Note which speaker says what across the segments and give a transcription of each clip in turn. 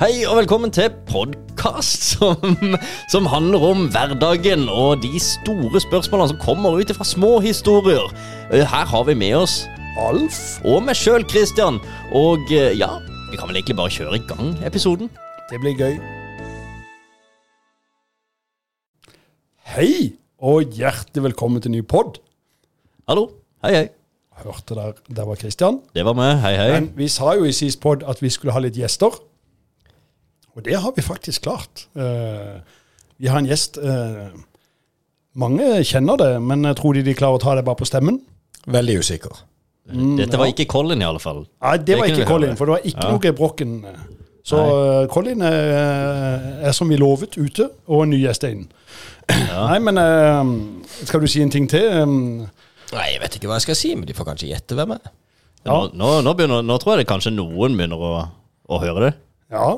Speaker 1: Hei og velkommen til podkast som, som handler om hverdagen og de store spørsmålene som kommer ut fra små historier. Eh, Her har vi med oss Alf og meg sjøl, Christian. Og eh, ja, vi kan vel egentlig bare kjøre i gang episoden.
Speaker 2: Det blir gøy. Hei, og hjertelig velkommen til ny pod.
Speaker 1: Hallo. Hei, hei.
Speaker 2: Hørte der, der var Kristian.
Speaker 1: Det var meg. Hei, hei.
Speaker 2: Men vi sa jo i sist pod at vi skulle ha litt gjester. Og det har vi faktisk klart. Eh, vi har en gjest eh, Mange kjenner det, men jeg tror de de klarer å ta det bare på stemmen.
Speaker 3: Veldig usikker.
Speaker 1: Dette var ikke Colin, i alle fall.
Speaker 2: Nei, det,
Speaker 1: Det
Speaker 2: var ikke Colin, for det var ikke
Speaker 1: Ja.
Speaker 2: noe Brokken. Så Nei. Colin er, er som vi lovet ute, og en ny gjest er inn. Nei, men eh, skal du si en ting til?
Speaker 3: Nei, Jeg vet ikke hva jeg skal si, men de får kanskje gjette hvem jeg er.
Speaker 1: Nå, nå, nå, begynner, nå tror jeg det kanskje noen begynner å, å høre det.
Speaker 2: Ja.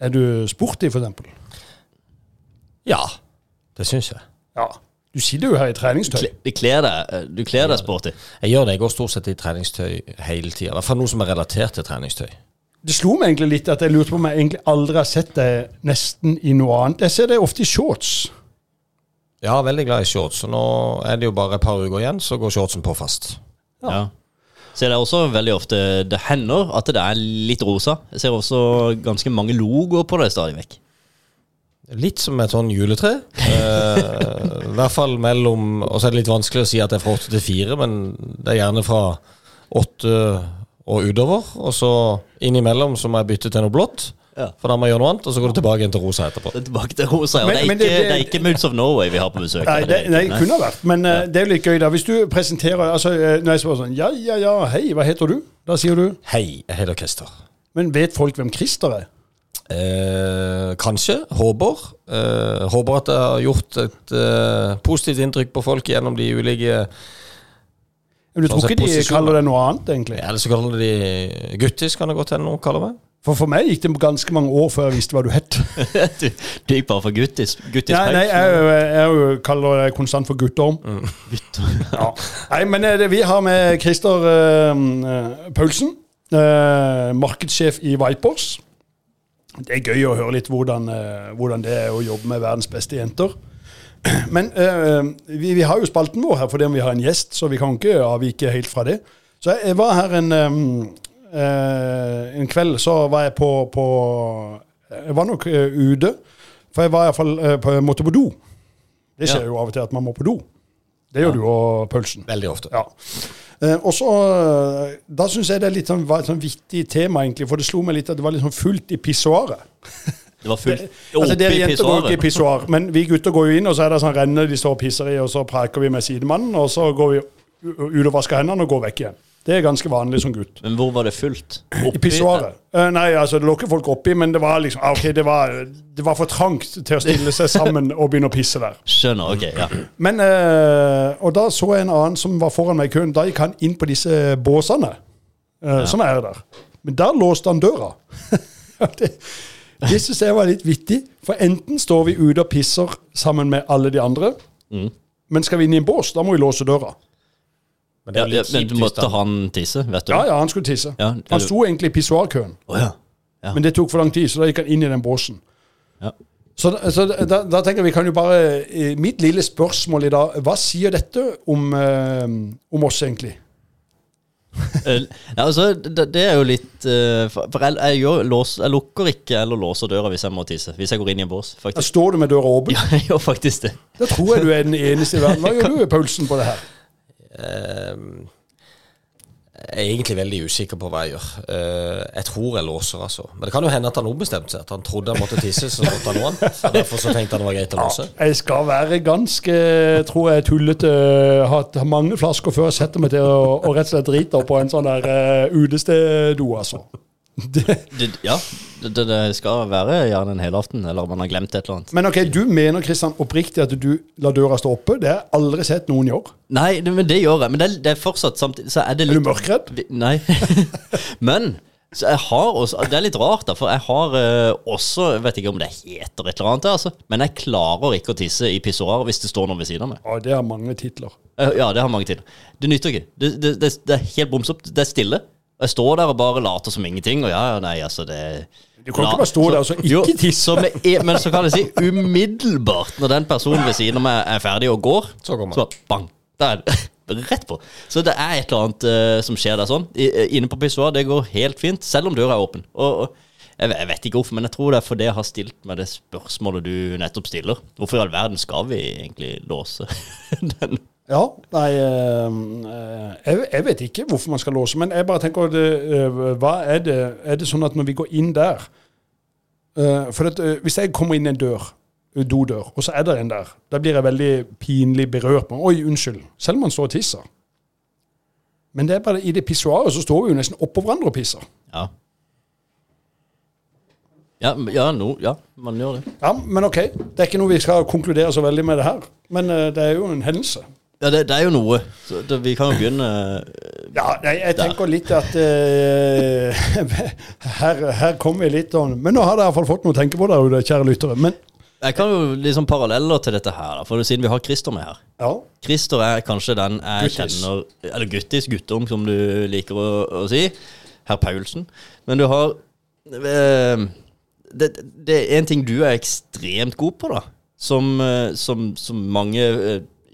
Speaker 2: Er du sporty, for eksempel?
Speaker 3: Ja, det syns jeg.
Speaker 2: Ja. Du sitter jo her i treningstøy.
Speaker 1: Du kler deg, eh, du kler deg sporty.
Speaker 3: Jeg gjør det. Jeg går stort sett i treningstøy hele tida. I hvert fall noe som er relatert til treningstøy.
Speaker 2: Det slo meg egentlig litt at jeg lurte på om jeg egentlig aldri har sett deg nesten i noe annet. Jeg ser deg ofte i shorts.
Speaker 3: Ja, veldig glad i shorts. Og nå er det jo bare et par uker igjen, så går shortsen på fast.
Speaker 1: Ja. Så er det også veldig ofte Det hender at det er litt rosa. Jeg ser også ganske mange logoer på det stadig vekk.
Speaker 3: Litt som et sånn juletre. Eh, I hvert fall mellom Og så er det litt vanskelig å si at det er fra åtte til fire, men det er gjerne fra åtte og utover. Og så innimellom så må jeg bytte til noe blått,
Speaker 1: Ja.
Speaker 3: for da må jeg gjøre noe annet. Og så går du tilbake igjen til rosa etterpå.
Speaker 1: Er tilbake til rosa. Og
Speaker 2: Men-
Speaker 1: det, er
Speaker 2: men
Speaker 1: ikke,
Speaker 2: det-
Speaker 1: det, er ikke Moods of Norway vi har på besøk.
Speaker 2: Nei, det, nei, kunne ha vært. Men ja. det er jo litt gøy, da. Hvis du presenterer altså, eh, Når jeg spør sånn Ja, ja, ja, hei, hva heter du? Da sier du
Speaker 3: Hei, jeg heter Christer.
Speaker 2: Men vet folk hvem Christer er?
Speaker 3: Eh, kanskje. Håper. Eh, håper at jeg har gjort et eh, positivt inntrykk på folk gjennom de ulike
Speaker 2: Men du tror
Speaker 3: Altså,
Speaker 2: ikke de
Speaker 3: posisjoner.
Speaker 2: kaller det noe annet, egentlig?
Speaker 3: Eller så kaller de Guttis, kan det godt hende noen kaller meg.
Speaker 2: For for meg gikk det ganske mange år før jeg visste hva du het.
Speaker 1: du, du gikk bare for guttis. Guttis
Speaker 2: Nei, nei, jeg, jeg, jeg kaller det konstant for guttorm. Ja. Nei, men eh, det, vi har med Christer uh, Paulsen, uh, markedssjef i Vipers. Det er gøy å høre litt hvordan, uh, hvordan det er å jobbe med verdens beste jenter. Men vi, vi har jo spalten vår her fordi vi har en gjest, så vi kan ikke avvike helt fra det. Så jeg var her en, eh, en kveld, så var jeg på, på Jeg var nok eh, ute, for jeg var iallfall eh, på, måtte på do. Det skjer
Speaker 1: Ja.
Speaker 2: jo av og til at man må på do. Det gjør du og Paulsen.
Speaker 3: Veldig ofte.
Speaker 2: Ja. Eh, og så, eh, Da syns jeg det er litt sånn, var et sånn vittig tema, egentlig. For det slo meg litt at det var litt sånn fullt i pissoaret.
Speaker 1: Det var fullt
Speaker 2: Altså, dere jenter går ikke i pissoar, men vi gutter går jo inn, og så er det sånn renne de står og pisser i, og så preker vi med sidemannen, og så går vi ut og vasker hendene og går vekk igjen. Det er ganske vanlig som gutt.
Speaker 1: Men hvor var det fullt?
Speaker 2: I pissoaret. Uh, nei, altså det lå ikke folk oppi, men det var liksom ah, ok, det var, det var for trangt til å stille seg sammen og begynne å pisse der.
Speaker 1: Skjønner. Ok, ja.
Speaker 2: Men, uh, Og da så jeg en annen som var foran meg i køen. Da gikk han inn på disse båsene eh, som er der. Men der låste han døra. det det syns jeg var litt vittig. For enten står vi ute og pisser sammen med alle de andre,
Speaker 1: Mm.
Speaker 2: men skal vi inn i en bås, da må vi låse døra.
Speaker 3: Men det
Speaker 1: ja, men du måtte han tisse, vet du?
Speaker 2: Ja, ja, han skulle tisse.
Speaker 1: Ja,
Speaker 2: Han sto egentlig i pissoarkøen,
Speaker 1: oh,
Speaker 2: men det tok for lang tid, så da gikk han inn i den båsen.
Speaker 1: Ja.
Speaker 2: Så, så da, da tenker jeg vi kan jo bare eh, Mitt lille spørsmål i dag Hva sier dette om, eh, om oss, egentlig?
Speaker 1: Eh, ja, altså, det, det er jo litt uh, For jeg, jeg, gjør, lås, jeg lukker ikke eller låser døra hvis jeg må tisse. Hvis jeg går inn i en bås,
Speaker 2: Da står du med døra åpen.
Speaker 1: Ja, jeg gjør faktisk det.
Speaker 2: Da tror jeg du er den eneste i verden. Hva gjør du, Paulsen, på det her?
Speaker 3: Ehm, Jeg er egentlig veldig usikker på hva jeg gjør. Eh, jeg tror jeg låser, altså. Men det kan jo hende at han ombestemte seg. At han trodde han måtte tisse, så måtte han noe annet. Og Derfor så tenkte han det var greit å låse.
Speaker 2: Jeg skal være ganske, tror jeg, tullete. Hatt mange flasker før jeg setter meg til å rett og slett drite på en sånn der uh, utestedo, altså. Det.
Speaker 1: ja, det, det- skal være gjerne en helaften, eller man har glemt et eller annet.
Speaker 2: Men ok, du mener Kristian, oppriktig at du lar døra stå oppe? Det har jeg aldri sett noen gjøre.
Speaker 1: Nei, det, men det gjør jeg. Men det, det er fortsatt samtidig Så er det
Speaker 2: Er du mørkredd?
Speaker 1: Nei. Men så jeg har også Det er litt rart, da, for jeg har uh, også Jeg vet ikke om det heter et eller annet, altså, men jeg klarer ikke å tisse i pissoar hvis det står noen ved siden av meg.
Speaker 2: Ja, det har mange titler.
Speaker 1: Uh, Ja, det har mange titler. Det nytter ikke. Det, det, det, er helt opp. Det er stille. Og jeg står der og bare later som ingenting, og ja, ja, nei, altså, det
Speaker 2: Du kan
Speaker 1: La-
Speaker 2: ikke bare stå der og så
Speaker 1: Jo,
Speaker 2: ikke tisse.
Speaker 1: så med, e- men så kan jeg si umiddelbart, når den personen ved siden av meg er ferdig og går,
Speaker 3: Så går
Speaker 1: så bang. Der er rett på. Så det er et eller annet uh, som skjer der sånn. I, eh, inne på pissoar, det går helt fint, selv om døra er åpen. Og, og jeg, vet- jeg vet ikke hvorfor, men jeg tror det er fordi jeg har stilt meg det spørsmålet du nettopp stiller. Hvorfor i all verden skal vi egentlig låse den?
Speaker 2: Ja, nei eh, eh, jeg, jeg vet ikke hvorfor man skal låse, men jeg bare tenker eh, Hva er det Er det sånn at når vi går inn der eh, For at, hvis jeg kommer inn en dør, dodør, og så er det en der, da blir jeg veldig pinlig berørt. Men, Oi, unnskyld. Selv om man står og tisser. Men det er bare i det pissoaret så står vi jo nesten oppå hverandre og pisser.
Speaker 1: Ja. Ja, ja, no, ja, man gjør det.
Speaker 2: Ja, men OK. Det er ikke noe vi skal konkludere så veldig med det her. Men det er jo en hendelse.
Speaker 1: Ja, det, det er jo noe. Så det, vi kan jo begynne eh,
Speaker 2: Ja, nei, jeg tenker litt at uh, her, her kommer vi litt sånn Men nå har dere iallfall fått noe å tenke på der ute, kjære lyttere. Men
Speaker 1: Jeg kan jo liksom paralleller til dette her, for siden vi har Christer med her.
Speaker 2: ja.
Speaker 1: Christer er kanskje den jeg
Speaker 2: Guttis.
Speaker 1: kjenner Eller Guttis, guttom, som du liker å, å si. Herr Paulsen. Men du har eh, det, det er en ting du er ekstremt god på, da. Som, som, som mange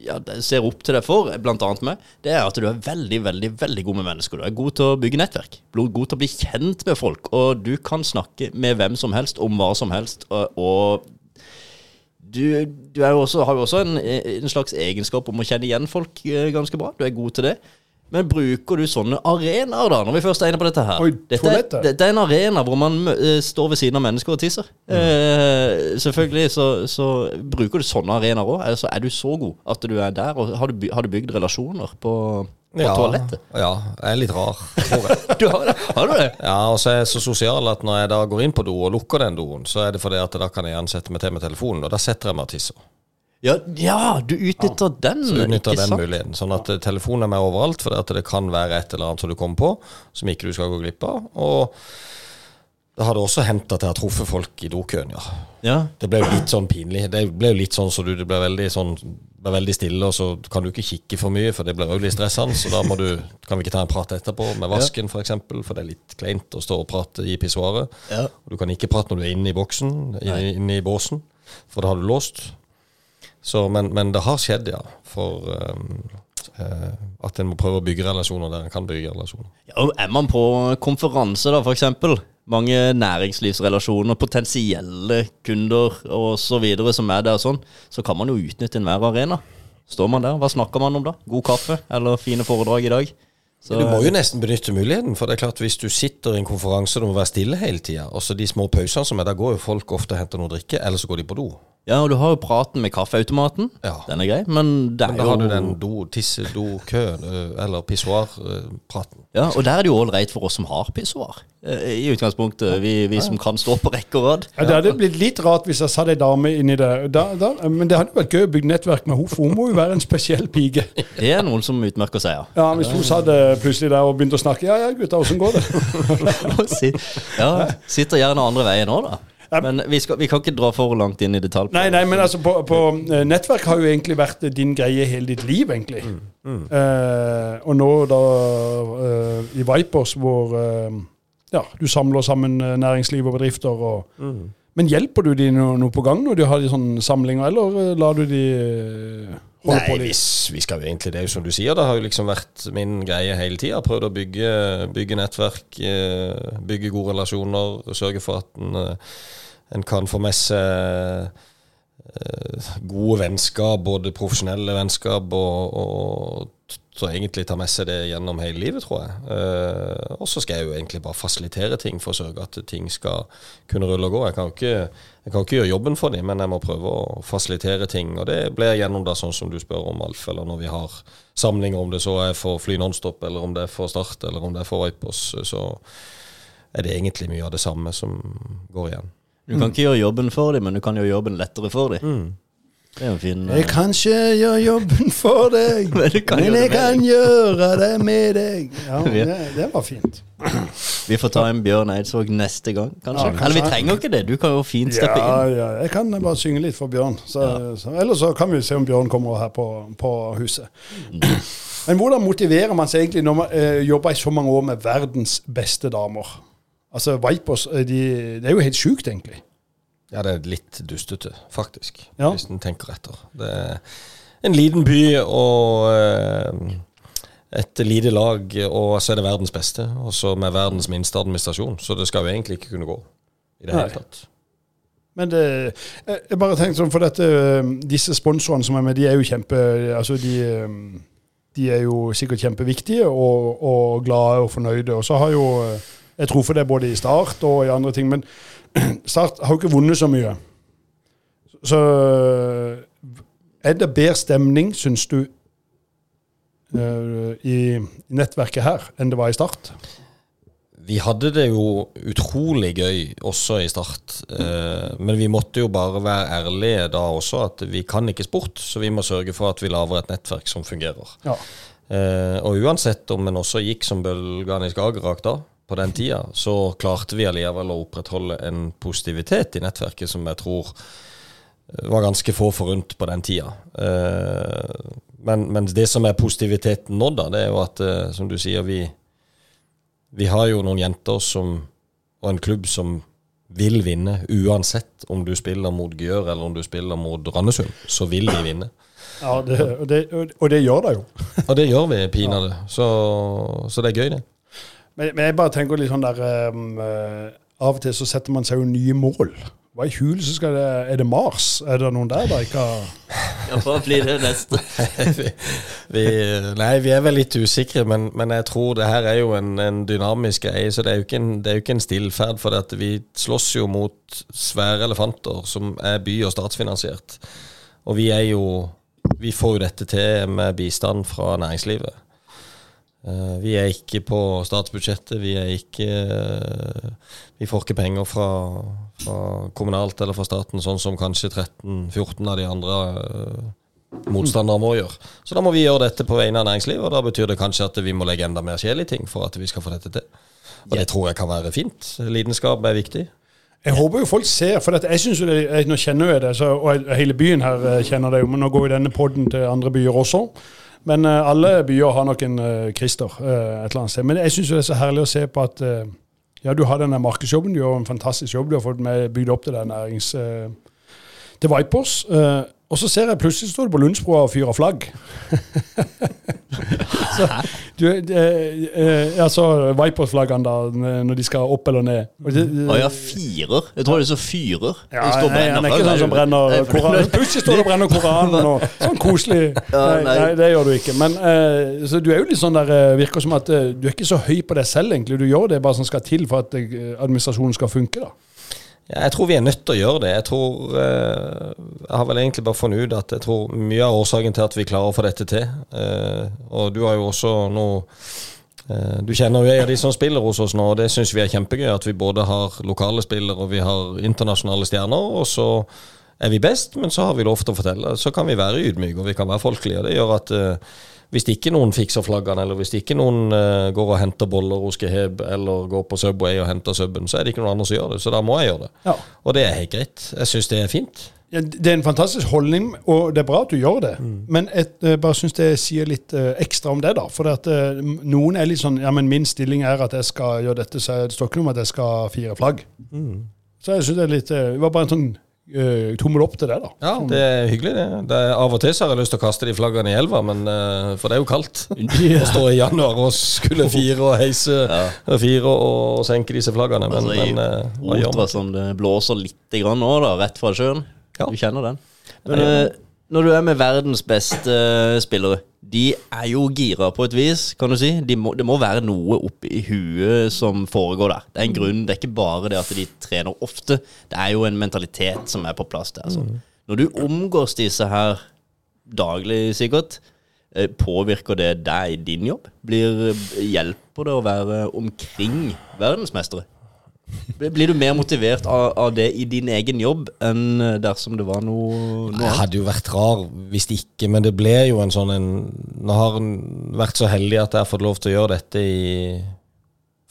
Speaker 1: ja, ser opp til deg for, blant annet meg. Det er at du er veldig, veldig veldig god med mennesker. Du er god til å bygge nettverk. God til å bli kjent med folk. Og du kan snakke med hvem som helst om hva som helst. Og, og du, du også, har jo også en, en slags egenskap om å kjenne igjen folk eh, ganske bra. Du er god til det. Men bruker du sånne arenaer, da, når vi først er inne på dette her?
Speaker 2: Oi,
Speaker 1: dette, er, dette er en arena hvor man mø- eh, står ved siden av mennesker og tisser. Eh, selvfølgelig så, så bruker du sånne arenaer òg. Altså, er du så god at du er der, og har du, by- har du bygd relasjoner på, på toalettet?
Speaker 3: Ja, jeg er litt rar, tror jeg.
Speaker 1: Du har, det? har du det?
Speaker 3: Ja, og så er jeg så sosial at når jeg da går inn på do og lukker den doen, så er det fordi at da kan jeg ansette meg til med telefonen, og da setter jeg meg og tisser.
Speaker 1: Ja, ja du utnytter den.
Speaker 3: Så utnytter den
Speaker 1: sant?
Speaker 3: muligheten. Sånn at eh, telefonen er med overalt, for det kan være et eller annet som du kommer på, som ikke du skal gå glipp av. Og det hadde også hendt at jeg har truffet folk i dokøen, ja.
Speaker 1: Ja.
Speaker 3: Det ble jo litt sånn pinlig. Det ble jo litt sånn så du det ble veldig sånn ble veldig stille, og så kan du ikke kikke for mye, for det blir jo litt stressende. Så da må du, kan vi ikke ta en prat etterpå, med vasken f.eks., for, eksempel, for det er litt kleint å stå og prate i pissoaret.
Speaker 1: Ja.
Speaker 3: Du kan ikke prate når du er inne i boksen, inne, inne i båsen, for da har du låst. Så, men, men det har skjedd, ja. For eh, at en må prøve å bygge relasjoner der en kan bygge relasjoner.
Speaker 1: Ja, er man på konferanse, da, eksempel, mange næringslivsrelasjoner, potensielle kunder videre som er der sånn, så kan man jo utnytte enhver arena. Står man der, hva snakker man om da? God kaffe eller fine foredrag i dag? Så,
Speaker 3: Du må jo nesten benytte muligheten, for det er klart hvis du sitter i en konferanse og du må være stille hele tida, også de små pausene som er, da går jo folk ofte og henter noe å drikke, eller så går de på do.
Speaker 1: Ja, og du har jo praten med kaffeautomaten.
Speaker 3: Ja.
Speaker 1: Den er grei, men det er
Speaker 3: Men da
Speaker 1: jo
Speaker 3: har du den do, tisse, do, kø, Eller eller pissoarpraten.
Speaker 1: Ja, og der er det jo ålreit for oss som har pissoar. Eh, I utgangspunktet, vi, vi som kan stå på rekke og rad.
Speaker 2: Ja, det hadde blitt litt rart hvis jeg satt ei dame inni der. Da, da, men det hadde vært gøy å bygge nettverk med henne, for hun må jo være en spesiell pike.
Speaker 1: Det er noen som utmerker seg, ja.
Speaker 2: Ja, Hvis hun satt eh, plutselig der og begynte å snakke Ja ja, gutta, åssen går det?
Speaker 1: Ja, sitter gjerne andre veien òg, da. Men vi, skal, vi kan ikke dra for langt inn i detalj.
Speaker 2: Nei, nei, men altså, på, på eh, nettverk har jo egentlig vært din greie hele ditt liv, egentlig. Eh, og nå da eh, i Vipers, hvor eh, ja, du samler sammen eh, næringsliv og bedrifter og Men hjelper du de noe, noe på gang når du har de sånne samlinger, eller eh, lar du de eh, holde
Speaker 3: Nei,
Speaker 2: på litt?
Speaker 3: hvis, vi skal egentlig det som du sier. Det har jo liksom vært min greie hele tida. Prøvd å bygge, bygge nettverk, bygge gode relasjoner. Sørge for at en, en kan få med seg gode vennskap, både profesjonelle vennskap og, og så egentlig ta med seg det gjennom hele livet, tror jeg. Eh, og så skal jeg jo egentlig bare fasilitere ting for å sørge at ting skal kunne rulle og gå. Jeg kan jo ikke, jeg kan jo ikke gjøre jobben for dem, men jeg må prøve å fasilitere ting. Og det blir gjennom da sånn som du spør om, Alf, eller når vi har samlinger, om det så er for Fly Nonstop, eller om det er for Start, eller om det er for Vipers, så er det egentlig mye av det samme som går igjen.
Speaker 1: Du kan ikke gjøre jobben for dem, men du kan gjøre jobben lettere for dem. Det er en fin
Speaker 2: Jeg kan ikke gjøre jobben for deg,
Speaker 1: Men kan
Speaker 2: men jeg
Speaker 1: kan
Speaker 2: kan gjøre det med deg. Ja,
Speaker 1: Ja.
Speaker 2: det, det var fint.
Speaker 1: Vi får ta en Bjørn Eidsvåg neste gang, kanskje.
Speaker 2: Ja, kanskje.
Speaker 1: Eller vi trenger ikke det. Du kan jo fint steppe
Speaker 2: Ja,
Speaker 1: inn.
Speaker 2: ja, jeg kan bare synge litt for Bjørn. Så, så, eller så kan vi se om Bjørn kommer her på, på huset. Men hvordan motiverer man seg egentlig når man eh, jobber i så mange år med verdens beste damer? Altså, Vipers eh, de, Det er jo helt sjukt, egentlig.
Speaker 3: Ja, det er litt dustete, faktisk,
Speaker 2: Ja.
Speaker 3: hvis en tenker etter. Det er en liten by og eh, et lite lag, og så er det verdens beste, og så med verdens minste administrasjon. Så det skal jo egentlig ikke kunne gå i det
Speaker 2: Nei.
Speaker 3: hele tatt.
Speaker 2: Men det, jeg jeg bare tenkte sånn, for dette, disse sponsorene som er med, de er jo kjempe altså de, de er jo sikkert kjempeviktige og, og glade og fornøyde. Og så har jo Jeg tror for det både i Start og i andre ting, men Start har jo ikke vunnet så mye. Så er det bedre stemning, syns du, i nettverket her enn det var i Start?
Speaker 3: Vi hadde det jo utrolig gøy også i start, eh, men vi måtte jo bare være ærlige da også at vi kan ikke sport, så vi må sørge for at vi lager et nettverk som fungerer.
Speaker 2: Ja.
Speaker 3: Eh, og uansett om en også gikk som bølgene i Skagerrak da, på den tida, så klarte vi allikevel å opprettholde en positivitet i nettverket som jeg tror eh, var ganske få forunt på den tida. Eh, men, men det som er positiviteten nå, da, det er jo at, eh, som du sier, vi, vi har jo noen jenter som, og en klubb som vil vinne, uansett om du spiller mot Gjør eller om du spiller mot Randesund, så vil de vinne.
Speaker 2: Ja, det, og, det, og det gjør det jo.
Speaker 3: Og det gjør vi pinadø, så, så det er gøy, det.
Speaker 2: Men, men jeg bare tenker litt sånn der um, eh, Av og til så setter man seg jo nye mål. Hva i huleste skal det Er det Mars? Er det noen der da ikke har
Speaker 1: Ja, hva blir det neste?
Speaker 3: vi, vi, nei, vi er vel litt usikre, men, men jeg tror det her er jo en, en dynamisk greie. Så det er jo ikke en, det er jo ikke en stillferd. For at vi slåss jo mot svære elefanter som er by- og statsfinansiert. Og vi er jo Vi får jo dette til med bistand fra næringslivet. Eh, Vi er ikke på statsbudsjettet. Vi er ikke eh, Vi får ikke penger fra, fra kommunalt eller fra staten, sånn som kanskje 13-14 av de andre eh, motstandere må gjøre. Så da må vi gjøre dette på vegne av næringslivet, og da betyr det kanskje at vi må legge enda mer sjel i ting for at vi skal få dette til. Og det tror jeg kan være fint. Lidenskap er viktig.
Speaker 2: Jeg håper jo folk ser, for jeg synes jo det, jeg, nå kjenner jeg det, så, og hele byen her kjenner det jo, men nå går jo denne podden til andre byer også. Men eh, alle byer har nok en eh, Christer eh, et eller annet sted. Men jeg syns det er så herlig å se på at ja, du har denne markedsjobben, du gjør en fantastisk jobb. Du har fått med, bygd opp det der nærings... til Vipers. Og så ser jeg plutselig står du på Lundsbrua og fyrer flagg. så, du, eh, eh, altså Vipers-flaggene da, når de skal opp eller ned.
Speaker 1: Å ja, firer. Jeg tror det er så fyrer.
Speaker 2: ja,
Speaker 1: Det står
Speaker 2: nei, han er ikke sånn som brenner Koranen. Plutselig står det og brenner Koranen og sånn koselig.
Speaker 1: Ja,
Speaker 2: Nei,
Speaker 1: nei.
Speaker 2: nei, det gjør du ikke. Men eh, så du er jo litt sånn der eh, Virker som at eh, du er ikke så høy på deg selv, egentlig. Du gjør det bare som skal til for at eh, administrasjonen skal funke, da.
Speaker 3: Jeg tror vi er nødt til å gjøre det. Jeg tror eh, Jeg har vel egentlig bare funnet ut at jeg tror mye av årsaken til at vi klarer å få dette til eh, Og du har jo også noe eh, Du kjenner jo en av de som spiller hos oss nå, og det syns vi er kjempegøy. At vi både har lokale spillere og vi har internasjonale stjerner. Og så er vi best, men så har vi lov til å fortelle. Så kan vi være ydmyke og vi kan være folkelige. og Det gjør at hvis ikke noen fikser flaggene, eller hvis ikke noen uh, går og henter boller hos Geheb, eller går på Subway og henter subben, så er det ikke noen andre som gjør det. Så da må jeg gjøre det.
Speaker 2: Ja.
Speaker 3: Og det er helt greit. Jeg syns det er fint.
Speaker 2: Ja, Det er en fantastisk holdning, og det er bra at du gjør det. Men jeg eh, bare syns det sier litt uh, ekstra om det, da. For at, uh, noen er litt sånn Ja, men min stilling er at jeg skal gjøre dette, så det står ikke noe om at jeg skal fire flagg. Så jeg synes det er litt Det var bare en sånn eh, tommel opp til det, da.
Speaker 3: Ja, det er hyggelig, det. det er, av og til så har jeg lyst til å kaste de flaggene i elva, men, uh, for det er jo kaldt. Å stå i januar og skulle fire og heise ja. fire og senke disse flaggene. Men,
Speaker 1: Altså,
Speaker 3: men uh, hva gjør man?
Speaker 1: som det blåser litt grann nå, da, rett fra sjøen.
Speaker 3: Ja.
Speaker 1: Du kjenner den. Men når du er med verdens beste eh, spillere, de er jo gira på et vis, kan du si. De må, det må være noe oppi huet som foregår der. Det er en grunn. Det er ikke bare det at de trener ofte. Det er jo en mentalitet som er på plass der. Så. Når du omgås disse her daglig, sikkert, eh, påvirker det deg i din jobb? Blir, hjelper det å være omkring verdensmestere? Blir du mer motivert av, av det i din egen jobb enn eh, dersom det var noe, noe
Speaker 3: Det hadde jo vært rar hvis ikke, men det ble jo en sånn en Nå har en vært så heldig at jeg har fått lov til å gjøre dette i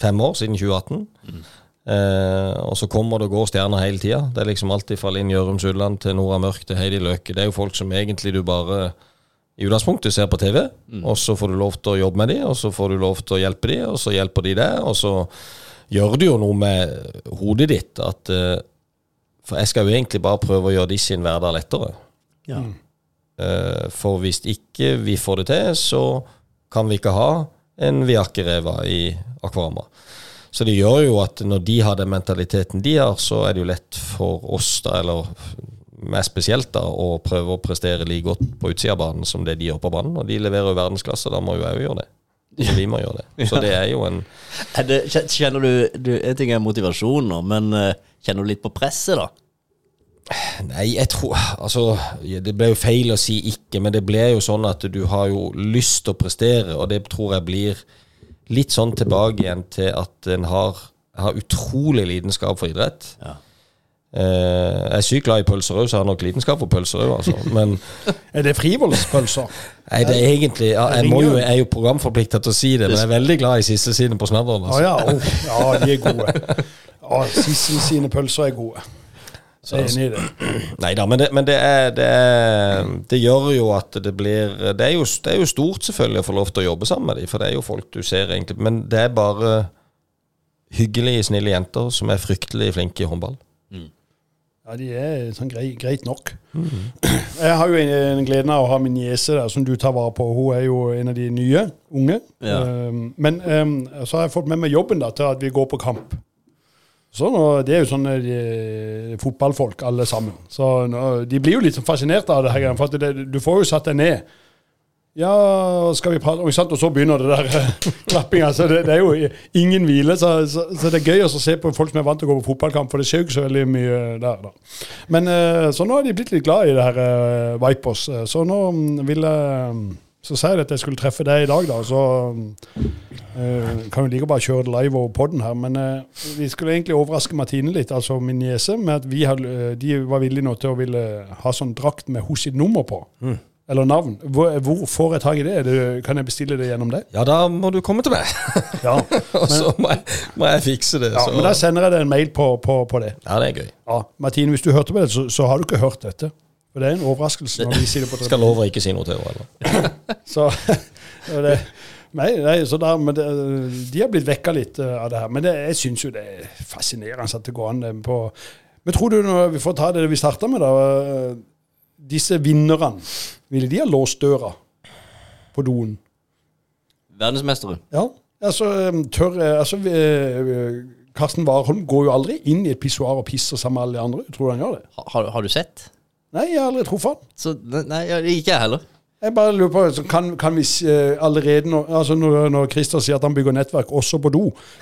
Speaker 3: fem år, siden 2018. Eh, og så kommer det og går stjerner hele tida. Det er liksom alltid fra Linn Gjørum Sulland til Nora Mørk til Heidi Løke. Det er jo folk som egentlig du bare i utgangspunktet ser på TV, og så får du lov til å jobbe med dem, og så får du lov til å hjelpe dem, og så hjelper de deg, og så gjør det jo noe med hodet ditt at uh, For jeg skal jo egentlig bare prøve å gjøre de sin hverdag lettere.
Speaker 1: Ja.
Speaker 3: Uh, For hvis ikke vi får det til, så kan vi ikke ha en Viakereva i Akvarma. Så det gjør jo at når de har den mentaliteten de har, så er det jo lett for oss, da, eller meg spesielt, da, å prøve å prestere like godt på utsida av banen som det de gjør på banen. Og de leverer jo verdensklasse, da må jo jeg jo gjøre det. Så vi må gjøre det. Så det er jo en
Speaker 1: Er det, kjenner du, du En ting er motivasjon nå, men eh, kjenner du litt på presset, da?
Speaker 3: Nei, jeg tror Altså, det ble jo feil å si ikke, men det ble jo sånn at du har jo lyst til å prestere, og det tror jeg blir litt sånn tilbake igjen til at en har, har utrolig lidenskap for idrett.
Speaker 1: Ja.
Speaker 3: Eh, jeg er sykt glad i pølser òg, så jeg har nok lidenskap for pølser òg, altså. Men
Speaker 2: Er det frivollspølser?
Speaker 3: nei, det er egentlig ja, Jeg må jo, jeg er jo programforplikta til å si det, men jeg er veldig glad i siste siden på snadderen. Altså.
Speaker 2: Ah, ja, oh, ja, de er gode. Ja, Sissel sine pølser er gode. Jeg er enig i det.
Speaker 3: Nei da, men, det, men det, er, det, er, det gjør jo at det blir det er, jo, det er jo stort selvfølgelig å få lov til å jobbe sammen med dem, for det er jo folk du ser egentlig Men det er bare hyggelige, snille jenter som er fryktelig flinke i håndball.
Speaker 2: Ja, de er sånn greit, greit nok. Jeg har jo en, en gleden av å ha min niese der, som du tar vare på. Hun er jo en av de nye unge.
Speaker 1: Ja.
Speaker 2: Um, men um, så har jeg fått med meg jobben da, til at vi går på kamp. Så nå, Det er jo sånne de, fotballfolk, alle sammen. Så nå, De blir jo litt sånn fascinert av det her. For det, du får jo satt deg ned. Ja, skal vi prate Og, så begynner det der eh, klappinga. Så det, det er jo ingen hvile. Så, så, så det er gøy å se på folk som er vant til å gå på fotballkamp, for det skjer jo ikke så veldig mye der. da. Men eh, så nå har de blitt litt glad i det her uh, Vipers. Så nå mm, vil jeg mm, Så sa jeg at jeg skulle treffe deg i dag, da. Så uh, kan jo like bare kjøre det live over podden her. Men uh, vi skulle egentlig overraske Martine litt, altså min niese, med at vi eh, de var villige nå til å ville ha sånn drakt med hos sitt nummer på. Eller navn. Hvor, hvor får jeg tak i det? Det? Kan jeg bestille det gjennom deg?
Speaker 3: Ja, da må du komme til meg,
Speaker 2: Ja,
Speaker 3: og så må jeg, må jeg fikse det.
Speaker 2: ja
Speaker 3: så.
Speaker 2: men Da sender jeg deg en mail på, på, på det.
Speaker 3: Ja, det er gøy.
Speaker 2: Ja, Martine, hvis du hørte på det, så, så har du ikke hørt dette. For det er en overraskelse når vi sier det på
Speaker 3: Skal love å ikke si noe til henne. eller?
Speaker 2: Så, det, nei, nei, så da, men det, de har blitt vekka litt eh, av det her. Men det, jeg syns jo det er fascinerende at det går an eh, på Men tror du, når vi får ta det vi starta med, da eh, Disse vinnerne, ville de ha låst døra på doen?
Speaker 1: Verdensmestere.
Speaker 2: Ja. Altså, eh, tør eh, altså, eh, Karsten Warholm går jo aldri inn i et pissoar og pisser sammen med alle de andre. Tror du han gjør det?
Speaker 1: Ha- Har, har du sett?
Speaker 2: Nei, jeg har aldri truffet han.
Speaker 1: Så, nei, ikke jeg heller.
Speaker 2: Jeg bare lurer på, kan, kan vi eh, allerede nå, altså når, når Christer sier at han bygger nettverk også på do,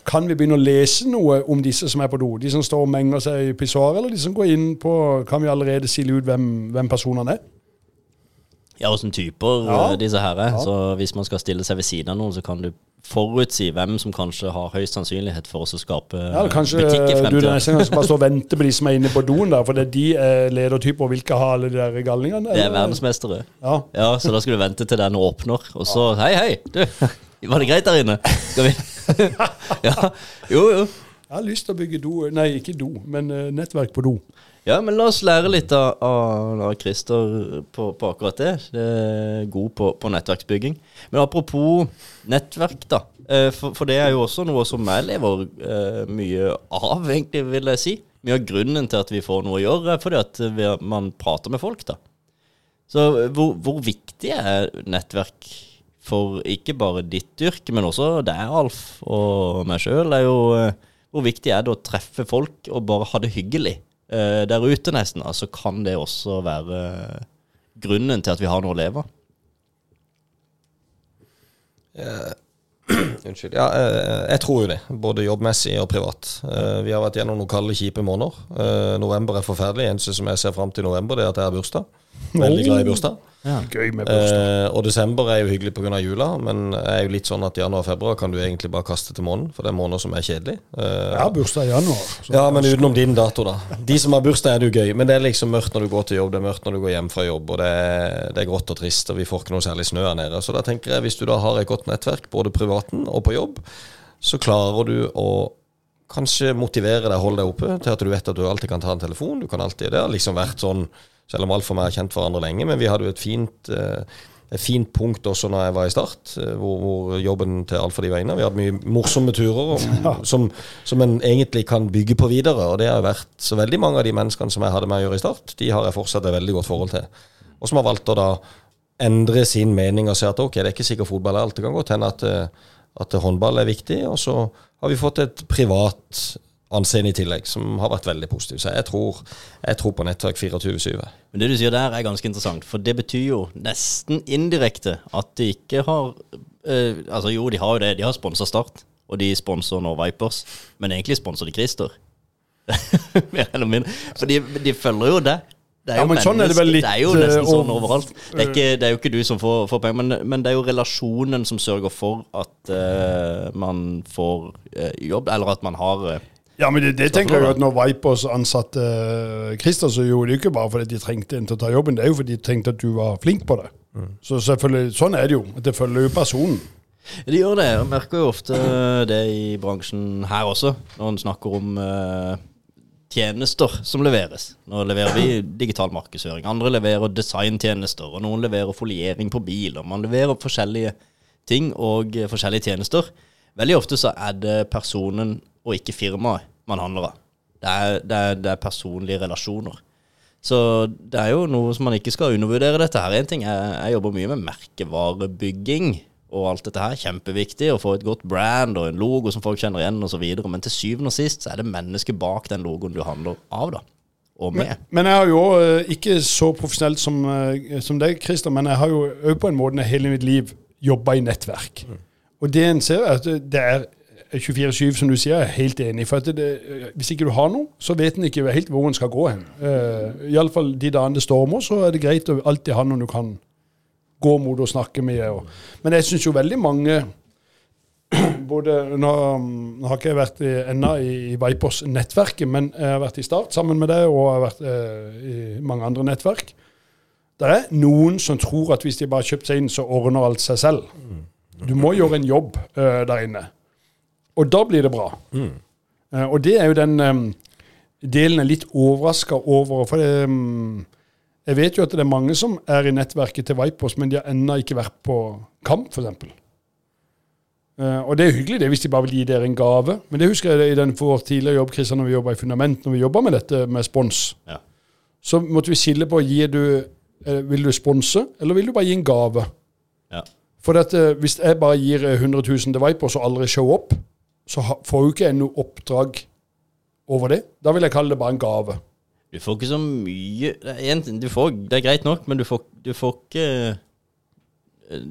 Speaker 2: kan vi begynne å lese noe om disse som er på do? De som står og menger seg i pissoar, eller de som går inn på Kan vi allerede sile ut hvem, hvem personene er?
Speaker 1: Ja, åssen typer
Speaker 2: Ja.
Speaker 1: eh, disse her er.
Speaker 2: Ja.
Speaker 1: Så hvis man skal stille seg ved siden av noen, så kan du forutsi hvem som kanskje har høyst sannsynlighet for oss å skape
Speaker 2: Ja, eller kanskje
Speaker 1: butikk i
Speaker 2: du
Speaker 1: fremtiden.
Speaker 2: neste gang skal bare stå og vente på de som er inne på doen der, for det er de er ledertyper og vil ikke ha alle de der galningene?
Speaker 1: Det er
Speaker 2: eller?
Speaker 1: verdensmestere.
Speaker 2: Ja.
Speaker 1: Ja, så da skal du vente til den åpner, og så Hei, hei! Du, var det greit der inne? Skal vi Ja. Jo, jo.
Speaker 2: Jeg har lyst til å bygge do Nei, ikke do, men eh, nettverk på do.
Speaker 1: Ja, men la oss lære litt av, av, Christer på, på akkurat det. Det er god på, på nettverksbygging. Men apropos nettverk, da. Eh, For, for det er jo også noe som jeg lever eh, mye av, egentlig, vil jeg si. Mye av grunnen til at vi får noe å gjøre, er fordi at vi, man prater med folk, da. Så eh, hvor, hvor viktig er nettverk for ikke bare ditt yrke, men også deg, Alf, og meg sjøl? Hvor viktig er det å treffe folk og bare ha det hyggelig eh, der ute, nesten? Altså, kan det også være grunnen til at vi har noe å leve av?
Speaker 3: Unnskyld. Ja, uh, jeg tror jo det, både jobbmessig og privat. Uh, Vi har vært gjennom noen kalde, kjipe måneder. November er forferdelig. Eneste som jeg ser fram til november, det er at jeg har bursdag. Veldig glad i bursdag.
Speaker 2: Gøy med bursdag.
Speaker 3: Eh, og desember er jo hyggelig pga. jula, men er jo litt sånn at januar og februar kan du egentlig bare kaste til måneden, for det er måneder som er kjedelig. Eh,
Speaker 2: ja, bursdag i januar.
Speaker 3: ja, men utenom din dato, da. De som har bursdag, er det jo gøy. Men det er liksom mørkt når du går til jobb, det er mørkt når du går hjem fra jobb, og det er, det er grått og trist, og vi får ikke noe særlig snø her nede. Så da tenker jeg, hvis du da har et godt nettverk, både privaten og på jobb, så klarer du å kanskje motivere deg, holde deg oppe, til at du vet at du alltid kan ta en telefon. Du kan alltid, Det har liksom vært sånn, selv om Alf og meg har kjent hverandre lenge, men vi hadde jo et fint, eh, et fint punkt også når jeg var i Start, eh, hvor, hvor jobben til Alf og de var inne. Vi hadde mye morsomme turer om, som, som en egentlig kan bygge på videre. Og det har vært så veldig mange av de menneskene som jeg hadde med å gjøre i Start, de har jeg fortsatt et veldig godt forhold til. Og som har valgt å da endre sin mening og si at ok, det er ikke sikkert fotball er alt. Det kan godt hende at, eh, at håndball er viktig. Og så har vi fått et privat anseende i tillegg, som har vært veldig positivt. Så jeg tror, jeg tror på nettverk 24-7.
Speaker 1: Men det du sier der er ganske interessant, for det betyr jo nesten indirekte at de ikke har øh, Altså jo, de har jo det, de har sponsa Start, og de sponser nå Vipers, men egentlig sponser de Christer. Mer eller mindre. For de, de følger jo det. Det er,
Speaker 2: Ja,
Speaker 1: jo
Speaker 2: men sånn er det vel litt,
Speaker 1: det er jo nesten
Speaker 2: eh,
Speaker 1: sånn
Speaker 2: over-
Speaker 1: overalt. Det er, ikke, det er jo ikke du som får, får penger, men, men det er jo relasjonen som sørger for at uh, man får uh, jobb, eller at man har uh,
Speaker 2: Ja, men det, det tenker jeg jo at når Vipers ansatte uh, Christer, så gjorde de ikke bare fordi de trengte en til å ta jobben, det er jo fordi de tenkte at du var flink på det. Så selvfølgelig, sånn er det jo. Det følger jo personen.
Speaker 1: De gjør det. Jeg merker jo ofte det i bransjen her også, når en snakker om eh, tjenester som leveres. Nå leverer vi digital markedsføring. Andre leverer designtjenester, og noen leverer foliering på biler. Man leverer forskjellige ting og forskjellige tjenester. Veldig ofte så er det personen og ikke firmaet man handler av. Det er, det er, det er personlige relasjoner. Så det er jo noe som man ikke skal undervurdere dette her. En ting er, Jeg jobber mye med merkevarebygging og alt dette her. Kjempeviktig å få et godt brand og en logo som folk kjenner igjen osv. Men til syvende og sist så er det mennesket bak den logoen du handler av, da. Og med.
Speaker 2: Men, men jeg har jo eh, ikke så profesjonelt som, eh, som deg, Christer, men jeg har jo òg på en måte hele mitt liv jobba i nettverk. Og det en ser, er at det er 24-7, som du sier, jeg er helt enig. For at det, det, hvis ikke du har noe, så vet en ikke helt hvor en skal gå hen. Uh, Iallfall de dagene det stormer, så er det greit å alltid ha noen du kan gå mot og snakke med. Og. Men jeg syns jo veldig mange både, nå, nå har ikke jeg vært ennå i, i Vipers-nettverket, men jeg har vært i Start sammen med deg, og jeg har vært eh, i mange andre nettverk. Det er noen som tror at hvis de bare har kjøpt seg inn, så ordner alt seg selv. Du må gjøre en jobb eh, der inne. Og da blir det bra. Eh, og det er jo den eh, delen jeg er litt overraska over. For det, mm, jeg vet jo at det er mange som er i nettverket til Vipers, men de har ennå ikke vært på kamp, f.eks. Uh, og det er hyggelig det hvis de bare vil gi dere en gave. Men det husker jeg i den for vår tidligere jobb Kristian, når vi jobba i Fundament, når vi jobba med dette med spons.
Speaker 1: Ja.
Speaker 2: Så måtte vi skille på gir du, uh, vil du sponse, eller vil du bare gi en gave.
Speaker 1: Ja.
Speaker 2: For at, eh, hvis jeg bare gir eh, 100 000 til Vipers og aldri show up, så får jo ikke jeg noe oppdrag over det. Da vil jeg kalle det bare en gave.
Speaker 1: Du får ikke så mye det er, en, du får, det er greit nok, men du får, du får ikke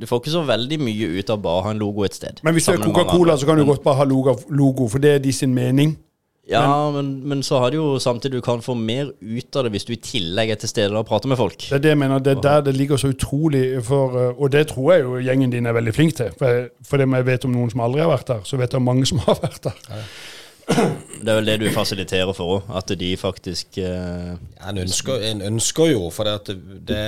Speaker 1: Du får ikke så veldig mye ut av bare å ha en logo et sted.
Speaker 2: Men hvis det er Coca-Cola, så kan du godt bare ha logo, logo, for det er de sin mening.
Speaker 1: Ja, men, men så har du jo samtidig du kan få mer ut av det hvis du i tillegg er til stede og prater med folk.
Speaker 2: Det er det jeg mener, det er der det ligger så utrolig for eh, Og det tror jeg jo gjengen din er veldig flink til. For, for det jeg vet om noen som aldri har vært der, så vet jeg om mange som har vært der.
Speaker 1: Det er vel det du fasiliterer for òg, at de faktisk eh,
Speaker 3: En ønsker, en ønsker jo, for det, at det,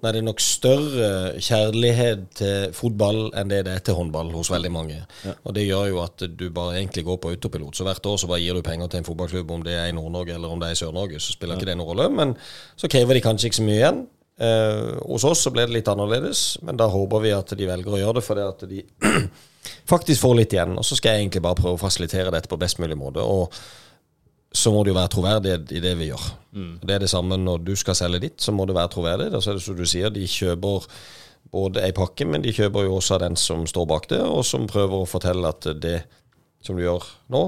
Speaker 3: nei, det er nok større kjærlighet til fotball enn det det er til håndball hos veldig mange. Og Det gjør jo at du bare egentlig går på autopilot. Så hvert år så bare gir du penger til en fotballklubb, om det er i Nord-Norge eller om det er i Sør-Norge, så spiller ikke det noen rolle. Men så krever de kanskje ikke så mye igjen. Eh, hos oss så ble det litt annerledes, men da håper vi at de velger å gjøre det fordi at de faktisk får litt igjen. Og så skal jeg egentlig bare prøve å fasilitere dette på best mulig måte. Og så må det jo være troverdighet i det vi gjør. Det er det samme når du skal selge ditt, så må det være troverdig. Og så er det som du sier, de kjøper både ei pakke, men de kjøper jo også av den som står bak det, og som prøver å fortelle at det som du gjør nå,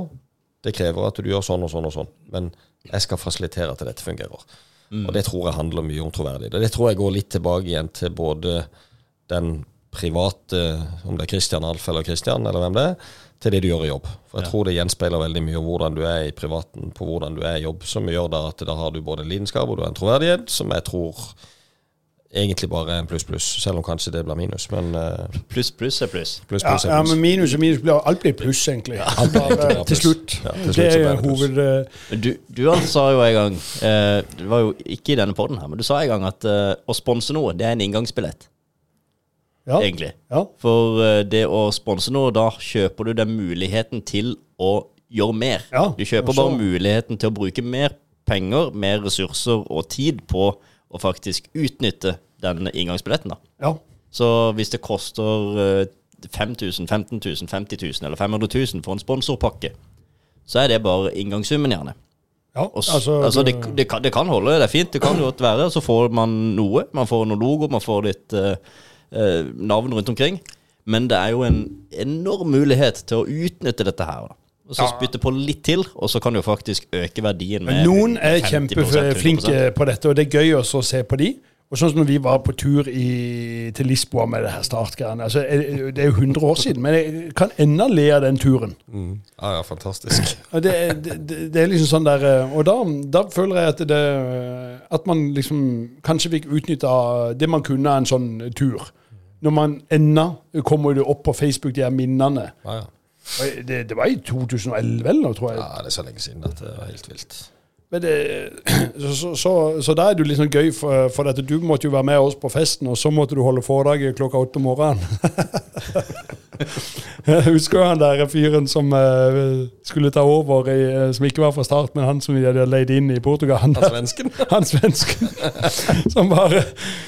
Speaker 3: det krever at du gjør sånn og sånn og sånn. Men jeg skal fasilitere at dette fungerer. Og det tror jeg handler mye om troverdighet. Det tror jeg går litt tilbake igjen til både den private, om det er Christian Alf eller Christian, eller hvem det er, til det du gjør i jobb. For jeg tror det gjenspeiler veldig mye om hvordan du er i privaten, på hvordan du er i jobb, som gjør da at da har du både lidenskap og du har en troverdighet, som jeg tror egentlig bare en pluss-pluss, selv om kanskje det blir minus. Men uh,
Speaker 1: Pluss, pluss er pluss.
Speaker 2: Ja,
Speaker 3: pluss-pluss
Speaker 2: ja,
Speaker 3: er ja,
Speaker 2: men minus og minus blir alt blir pluss, egentlig.
Speaker 3: alt blir
Speaker 2: egentlig
Speaker 3: egentlig
Speaker 2: til
Speaker 3: pluss.
Speaker 2: slutt.
Speaker 3: Ja, til slutt
Speaker 2: det er
Speaker 3: jo
Speaker 2: hoved... eh,
Speaker 1: Du, du altså sa jo en gang uh, Det var jo ikke i denne poden her, men du sa en gang at uh, å sponse noe, det er en inngangsbillett,
Speaker 2: Ja.
Speaker 1: egentlig.
Speaker 2: ja.
Speaker 1: For eh, det å sponse noe, da kjøper du den muligheten til å gjøre mer.
Speaker 2: Ja,
Speaker 1: Du kjøper
Speaker 2: så-
Speaker 1: bare muligheten til å bruke mer penger, mer ressurser og tid på å faktisk utnytte den inngangsbilletten, da.
Speaker 2: ja.
Speaker 1: Så hvis det koster eh, 5000, 15 000, 50 000 eller 500 000 for en sponsorpakke, så er det bare inngangssummen, gjerne.
Speaker 2: Ja,
Speaker 1: s- altså, det, det, kan, det kan holde, det er fint, det kan godt være. Så får man noe. Man får noen logo, man får litt uh, uh, navn rundt omkring. Men det er jo en enorm mulighet til å utnytte dette her. da. Og så
Speaker 2: Ja.
Speaker 1: spytte på litt til, og så kan du faktisk øke verdien med
Speaker 2: Men noen er kjempeflinke på dette, og det er gøy også å se på de. Og sånn som når vi var på tur i, til Lisboa med det her startgreiene. Altså, det er jo 100 år siden, men jeg kan ennå le av den turen.
Speaker 3: Ja, ja, fantastisk.
Speaker 2: Og det, det, det, er liksom sånn der eh, Og da, da føler jeg at det At man liksom kanskje fikk utnytta det man kunne av en sånn tur. Når man ennå kommer det opp på Facebook, de her minnene.
Speaker 3: Ja, ja.
Speaker 2: Det, det var i 2011 eller noe, tror jeg.
Speaker 3: ja, det er så lenge siden at det var helt vilt.
Speaker 2: Men det, så, så, så, da er det litt sånn gøy, for, for at du måtte jo være med oss på festen, og så måtte du holde foredrag klokka åtte om morgenen. Husker jo han der fyren som uh, skulle ta over, i, eh, som ikke var fra start, men han som vi hadde leid inn i Portugal. Han,
Speaker 3: Han svensken?
Speaker 2: han svensken som bare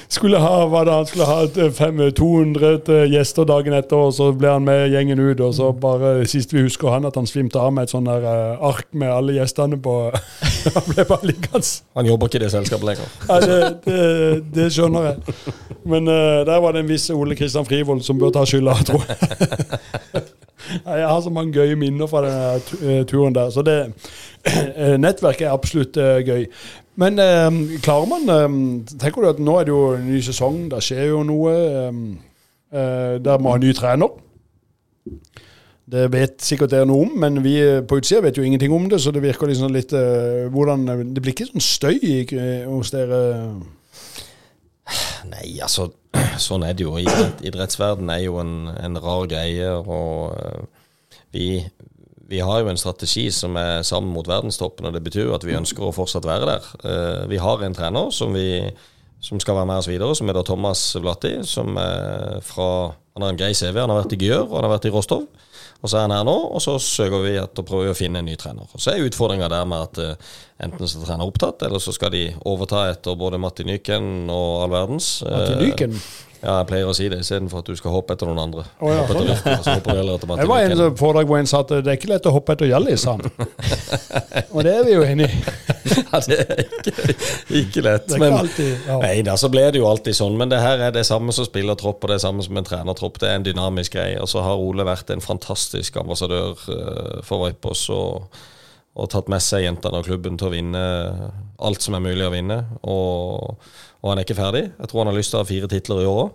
Speaker 2: skulle ha hva da, han skulle ha 200 gjester dagen etter, og så ble han med gjengen ut. Og så bare sist vi husker han at han svimte av med et sånn der uh, ark med alle gjestene på Han ble bare liggende.
Speaker 3: Han jobber ikke i det selskapet lenger.
Speaker 2: Ja, det, det, det skjønner jeg. Men uh, der var det en viss Ole Kristian Frivold som bør ta skylda, tror jeg. Jeg har så mange gøye minner fra den eh, turen der. Så det eh, nettverket er absolutt uh, gøy. Men eh, klarer man eh, Tenker du at nå er det jo ny sesong, det skjer jo noe. eh, uh, der må ha ny trener. Det vet sikkert dere noe om, men vi eh, på utsida vet jo ingenting om det. Så det virker liksom litt uh, hvordan Det blir ikke sånn støy eh, hos dere?
Speaker 3: Nei, altså Sånn er det jo. Idrett, idrettsverden er jo en, en rar greie. Og eh, vi, vi har jo en strategi som er sammen mot verdenstoppen, og det betyr jo at vi ønsker å fortsatt være der. Eh, vi har en trener som, vi, som skal være med oss videre, som er da Thomas Vlatti. Som er fra Han har en grei CV. Han har vært i Gjør, og han har vært i Rostov. Og så er han her nå, og så søker vi etter å prøve å finne en ny trener. Og Så er utfordringa der med at eh, enten så er trener opptatt, eller så skal de overta etter både Matti Nyken og all verdens.
Speaker 2: Til
Speaker 3: Eh,
Speaker 2: Lyken?
Speaker 3: Ja, jeg pleier å si det, istedenfor at du skal hoppe etter noen andre.
Speaker 2: Å, ja,
Speaker 3: etter
Speaker 2: sånn,
Speaker 3: etter Matti
Speaker 2: Det var en foredrag hvor en sa at det er ikke lett å hoppe etter Hjallis, sa han. Og det er vi jo enig i.
Speaker 3: Ja, det er ikke, ikke lett.
Speaker 2: Det er
Speaker 3: men,
Speaker 2: alltid ja.
Speaker 3: Nei da, så ble det jo alltid sånn. Men det her er det samme som spillertropp og det samme som en trenertropp. Det er en dynamisk greie. Og så har Ole vært en fantastisk ambassadør eh, for Vipers og, og tatt med seg jentene og klubben til å vinne alt som er mulig å vinne. Og, og han er ikke ferdig. Jeg tror han har lyst til å ha fire titler i år òg.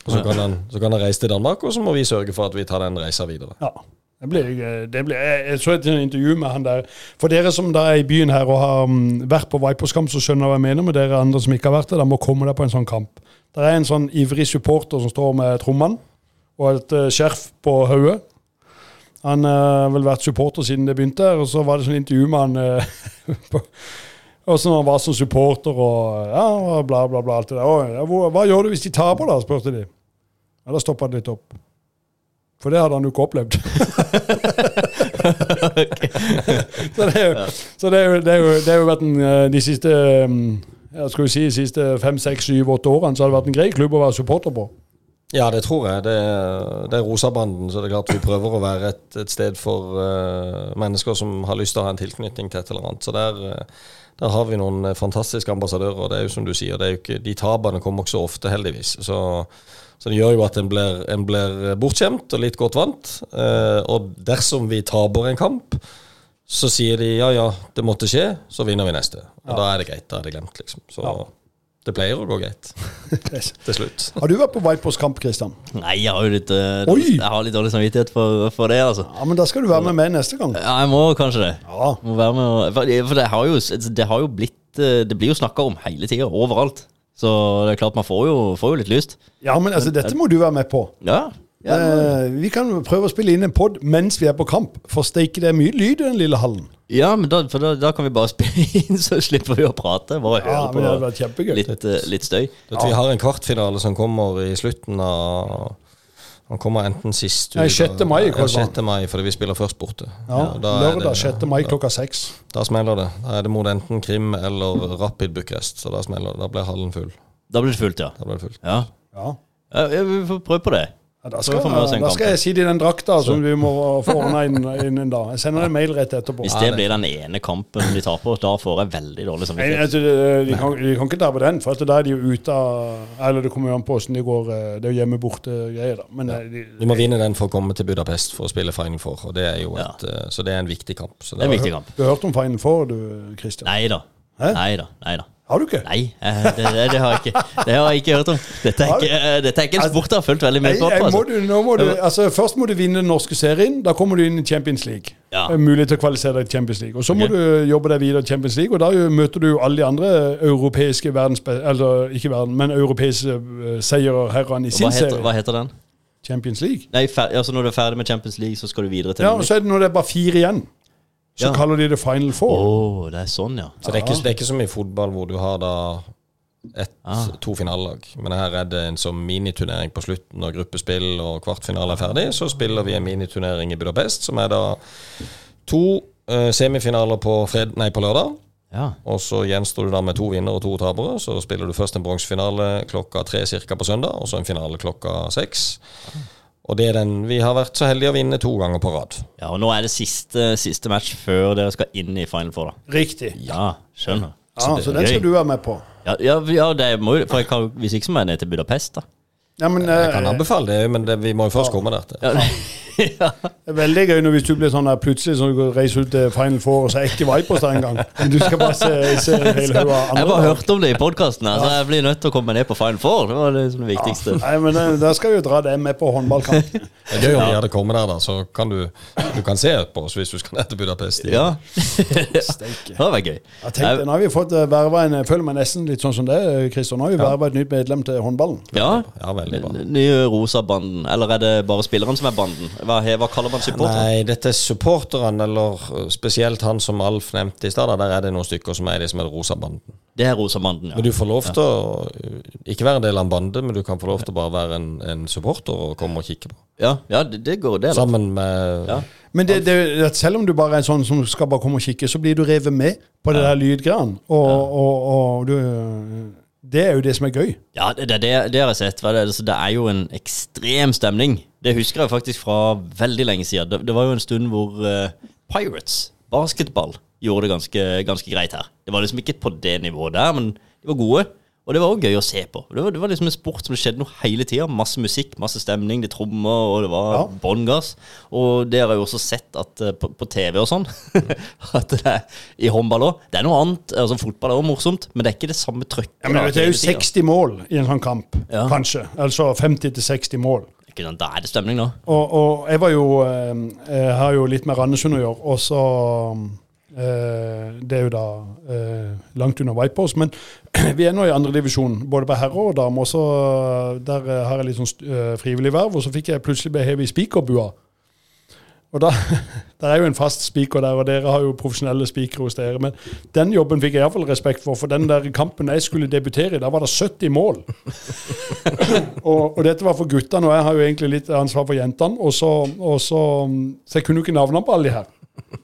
Speaker 3: Og så kan, han, så kan han reise til Danmark, og så må vi sørge for at vi tar den reisa videre.
Speaker 2: Ja. Det blir, det blir, jeg, så et intervju med han der. For dere som da er i byen her og har mm, vært på Vipers-kamp, så skjønner jeg hva jeg mener. Men dere andre som ikke har vært der, da må komme dere på en sånn kamp. Det er en sånn ivrig supporter som står med trommene og et eh, skjerf på hodet. Han eh, har vel vært supporter siden det begynte, og så var det sånn intervju med han eh, på Åssen han var som supporter og ja, og bla, bla, bla. alt det der. Og, ja, hva, hva gjør du hvis de taper, da? spurte de. Ja, Da stoppa det litt opp. For det hadde han jo ikke opplevd. så det er jo, så det er jo, det er jo, det er jo vært en, eh, de siste jeg ja, skal vi si, de siste fem, seks, syv, åtte årene så har det vært en grei klubb å være supporter på.
Speaker 3: Ja, det tror jeg. Det, det er Rosabanden, så det er klart vi prøver å være et, et sted for uh, mennesker som har lyst til å ha en tilknytning til et eller annet. Så der, eh, der har vi noen eh, fantastiske ambassadører. og det er jo som du sier, det er jo ikke, De tapene kommer ikke så ofte, heldigvis. Så, så det gjør jo at en blir, en blir bortskjemt og litt godt vant. Eh, og dersom vi taper en kamp, så sier de ja ja, det måtte skje, så vinner vi neste. Og da er det greit. Da er det glemt, liksom. Så
Speaker 2: Ja.
Speaker 3: Det pleier å gå greit til slutt.
Speaker 2: Har du vært på Vipers kamp, Kristian?
Speaker 1: Nei, jeg har jo litt
Speaker 2: Oi!
Speaker 1: Jeg har litt dårlig samvittighet for, for det, altså.
Speaker 2: Ja, men da skal du være med meg neste gang.
Speaker 1: Ja, jeg må kanskje det.
Speaker 2: Ja.
Speaker 1: Må være med og, for, det har jo, det har jo blitt eh, Det blir jo snakka om hele tida, overalt. Så det er klart man får jo, får jo litt lyst.
Speaker 2: Ja, men altså, dette må du være med på.
Speaker 1: Ja. Ja
Speaker 2: Eh, vi kan prøve å spille inn en pod mens vi er på kamp. For steike, det er mye lyd i den lille hallen.
Speaker 1: Ja, men da, for da, da kan vi bare spille inn, så slipper vi å prate. Bare
Speaker 2: Ja,
Speaker 1: høre
Speaker 2: men det hadde
Speaker 1: på
Speaker 2: vært kjempegøy.
Speaker 1: litt, eh, litt støy.
Speaker 3: Ja. Vi har en kvartfinale som kommer i slutten av Han kommer enten sist
Speaker 2: Nei, 6. mai,
Speaker 3: Ja,
Speaker 2: Kolvan.
Speaker 3: 6. mai, fordi vi spiller først borte.
Speaker 2: Ja,
Speaker 3: er
Speaker 2: Lørdag 6. mai klokka seks.
Speaker 3: Da smeller det. Da er det mot enten Krim eller Rapid Bucuresti. Så da smeller det. Da blir hallen full.
Speaker 1: Da blir det fullt, ja.
Speaker 3: Da blir det fullt.
Speaker 1: Ja,
Speaker 2: Ja.
Speaker 1: Ja, ja, vi får prøve på det.
Speaker 2: Ja, da skal, da skal jeg sitte i den drakta som vi må få ordna inn, da. en dag. Jeg sender en mail rett etterpå.
Speaker 1: Hvis det blir den ene kampen de taper, da får jeg veldig dårlig samvittighet.
Speaker 2: altså, de, de, kan, de kan ikke ta på den, for da er de jo ute av Eller det kommer jo an på hvordan de går. eh, Det er jo hjemme-borte-greier, da. Men ja. de,
Speaker 3: Vi må vinne den for å komme til Budapest for å spille Final Four. Og det er jo et, ja. Så det er en viktig kamp. Så
Speaker 1: Det er en viktig kamp.
Speaker 2: Du har hørt om Final Four, du, Christian?
Speaker 1: Nei da. Nei da. Nei da.
Speaker 2: Har du ikke?
Speaker 1: Nei, eh, det, det, det har ikke Det har jeg ikke hørt om. Dette er ikke, eh, dette er ikke en sport jeg har fulgt veldig med på.
Speaker 2: Altså. må
Speaker 1: Altså.
Speaker 2: du, må du, altså Først må du vinne den norske serien. Da kommer du inn i Champions League.
Speaker 1: Ja.
Speaker 2: Mulighet til å kvalifisere deg til Champions League. Og Så må
Speaker 1: Ok.
Speaker 2: du jobbe deg videre i Champions League, og da møter du alle de andre europeiske verdens, Eller ikke verden, men europeiske uh, seierherrene i sin
Speaker 1: Hva heter,
Speaker 2: serie.
Speaker 1: hva heter den?
Speaker 2: Champions League.
Speaker 1: Nei, fer, altså Når du er ferdig med Champions League, så skal du videre til
Speaker 2: Ja, og så er det når det er bare fire igjen. Så
Speaker 1: Ja.
Speaker 2: kaller de det Final Four.
Speaker 1: Oh, det er sånn, ja.
Speaker 3: Så det er, ikke, det er ikke som i fotball hvor du har da et,
Speaker 1: Ah.
Speaker 3: to finalelag. Men her er det en sånn miniturnering på slutten når gruppespill og kvartfinale er ferdig. Så spiller vi en miniturnering i Budapest, som er da to uh, semifinaler på, fred, nei, på lørdag.
Speaker 1: ja.
Speaker 3: Og så gjenstår du da med to vinnere og to tapere. Så spiller du først en bronsefinale klokka tre cirka på søndag, og så en finale klokka seks. Og det er den vi har vært så heldige å vinne to ganger på rad.
Speaker 1: ja. Og nå er det siste, siste match før dere skal inn i Final Four, da.
Speaker 2: Riktig.
Speaker 1: Ja, skjønner.
Speaker 2: Ja, Så,
Speaker 1: så
Speaker 2: den skal du være med på.
Speaker 1: Ja, ja, ja det må jo For jeg kan, hvis ikke så må jeg ned til Budapest, da.
Speaker 2: Ja, men
Speaker 3: Jeg kan
Speaker 2: eh,
Speaker 3: anbefale det, men det, vi må jo først komme der.
Speaker 1: Ja, ja.
Speaker 2: Det er veldig gøy når hvis du blir sånn der plutselig så du går- reiser ut til Final Four, og så er ikke Vipers der engang. Men du skal bare se, se hele hel andre.
Speaker 1: Jeg bare hørte om det i podkasten, så jeg blir nødt til å komme ned på Final Four. Det var det, det viktigste.
Speaker 2: Nei, men eh, Da skal vi jo dra det med på håndballkamp.
Speaker 3: Det er gøy om vi hadde kommet der, da, så kan du, du kan se på oss hvis du skal ned til Budapest.
Speaker 1: Ja.
Speaker 2: Steike.
Speaker 1: Det var gøy.
Speaker 2: Jeg tenkte, nå har vi fått eh, verva en Jeg føler meg nesten litt sånn som det, Christer. Nå har vi verva et nytt medlem til håndballen.
Speaker 1: Ja.
Speaker 3: Ja, veldig bra.
Speaker 1: Nye rosa banden. Eller er det bare spilleren som er banden? Hva, hva kaller man supporter?
Speaker 3: Nei, dette er supporterne, eller spesielt han som Alf nevnte i stad. Der er det noen stykker som er de som er rosa banden.
Speaker 1: Det er rosa banden, ja.
Speaker 3: Men du får lov til å uh, ikke være en del av en bande, men du kan få lov til å bare være en, en supporter og komme og kikke på.
Speaker 1: Ja, ja det, det går, det.
Speaker 3: Sammen med
Speaker 1: Ja.
Speaker 2: Men det, det, at selv om du bare er en sånn som skal bare komme og kikke, så blir du revet med på det der lydgreiene. Og, og, og du Det er jo det som er gøy.
Speaker 1: Ja, det, det, det, har jeg sett. Det, altså, det er jo en ekstrem stemning. Det husker jeg faktisk fra veldig lenge siden. Det var jo en stund hvor uh, Pirates, basketball, gjorde det ganske, ganske greit her. Det var liksom ikke på det nivået der, men de var gode. Og det var også gøy å se på. Det var, det var liksom en sport som det skjedde noe hele tida. Masse musikk, masse stemning, det trommer, og det var
Speaker 2: Ja.
Speaker 1: bånn gass. Og det har jeg jo også sett at, eh, på, på TV og sånn, at det er i håndball òg. Det er noe annet. altså Fotball er også morsomt, men det er ikke det samme trøkket.
Speaker 2: Ja, men
Speaker 1: da,
Speaker 2: vet, det er jo 60 mål i en sånn kamp,
Speaker 1: Ja.
Speaker 2: kanskje. Altså 50-60 mål.
Speaker 1: Ikke sant? Da er det stemning, da.
Speaker 2: Og, og jeg var jo eh, Jeg har jo litt med Randesund å gjøre, og så eh, Det er jo da langt under Vipers, men vi er nå i andredivisjon, både på herre og dame. Så der eh, har jeg litt sånn uh, frivillig verv, og så fikk jeg plutselig bli hevet i spikerbua. Og da, Der er jo en fast spiker der, og dere har jo profesjonelle spikere hos dere. Men den jobben fikk jeg iallfall respekt for, for den der kampen jeg skulle debutere i, da var det 70 mål. og, og dette var for guttene, og jeg har jo egentlig litt ansvar for jentene. Og så, og så, så jeg kunne jo ikke navnene på alle de her.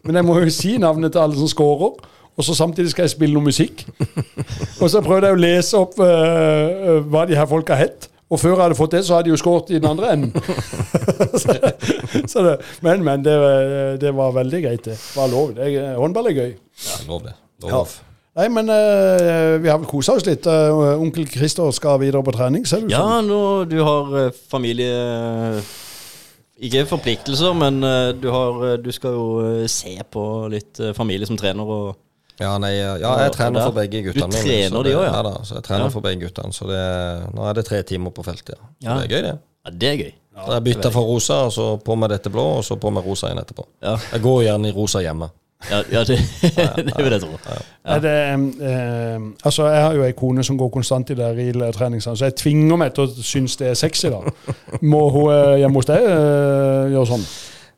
Speaker 2: Men jeg må jo si navnet til alle som scorer. Og så samtidig skal jeg spille noe musikk. Og så prøvde jeg å lese opp øh, hva de her folka het. Og før jeg hadde fått det, så hadde de jo skåret i den andre enden. så, så det, men, men det, var- det var veldig greit, det. Var lov. Det, håndball er gøy.
Speaker 3: Ja, lov det. Lov.
Speaker 2: Nei, men uh, vi har vel kosa oss litt. Uh, onkel Christer skal videre på trening, ser du
Speaker 1: Ja,
Speaker 2: sånn.
Speaker 1: nå du har eh, familie Ikke forpliktelser, men eh, du, har, eh, du skal jo eh, se på litt eh, familie som trener og
Speaker 3: Ja, nei, ja, jeg trener for begge guttene.
Speaker 1: Du
Speaker 3: mine,
Speaker 1: trener
Speaker 3: så
Speaker 1: de
Speaker 3: det-
Speaker 1: også, ja?
Speaker 3: Ja da, så jeg trener
Speaker 1: Ja.
Speaker 3: for begge guttene. Så det, nå er det tre timer på feltet, ja.
Speaker 1: Ja.
Speaker 3: det er gøy, det.
Speaker 1: Ja, det er gøy.
Speaker 3: Så jeg bytta fra rosa, og så på med dette blå, og så på med rosa igjen etterpå.
Speaker 1: Ja,
Speaker 3: Jeg går gjerne i rosa hjemme.
Speaker 1: ja, ja det, det vil jeg tro.
Speaker 2: Er det, eh, altså, jeg har jo ei kone som går konstant i det RIL-treningsene, så jeg tvinger meg til å synes det er sexy. da. Må hun eh, hjemme hos deg eh, gjøre sånn?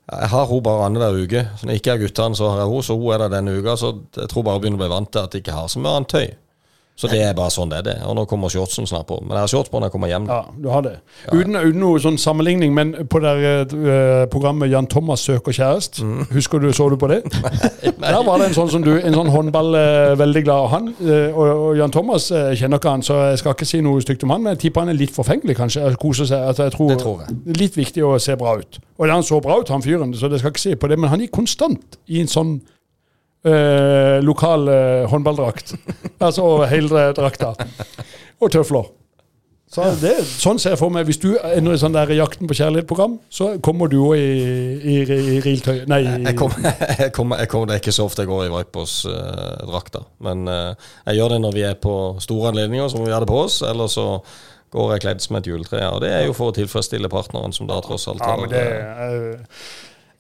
Speaker 3: Jeg har hun bare annenhver uke. Så når jeg ikke har guttene, så har jeg hun, så hun er der denne uka. Så jeg tror bare jeg begynner å bli vant til at jeg ikke har så mye annet tøy. Så det er bare sånn det er. det. Og nå kommer shortsen snart på. Men jeg har shorts på når jeg kommer hjem.
Speaker 2: Ja, du har det. Uten, uten noe sånn sammenligning, men på det uh, programmet Jan Thomas søker kjæreste, husker du, så du på det? Der var det en sånn som du, en sånn håndball uh, veldig glad han. Uh, og, og Jan Thomas kjenner ikke han, så jeg skal ikke si noe stygt om han, men jeg tipper han er litt forfengelig, kanskje. Koser seg. Altså, jeg tror,
Speaker 3: Det tror jeg.
Speaker 2: Litt viktig å se bra ut. Og han så bra ut, han fyren, så det skal ikke si på det, men han gikk konstant i en sånn eh, lokal eh, håndballdrakt. altså over hele drakta. Og tøfler. Så det, sånn ser jeg for meg. Hvis du ender i sånn der Jakten på kjærlighet-program, så kommer du òg i, i, i riltøy Nei, i,
Speaker 3: Jeg kommer, jeg kommer, jeg kommer, det er ikke så ofte jeg går i Vipers-drakta. men uh, jeg gjør det når vi er på store anledninger, som vi hadde på oss. Eller så går jeg kledd som et juletre. Og det er jo for å tilfredsstille partneren, som da tross alt
Speaker 2: ja,
Speaker 3: har
Speaker 2: men det, eh,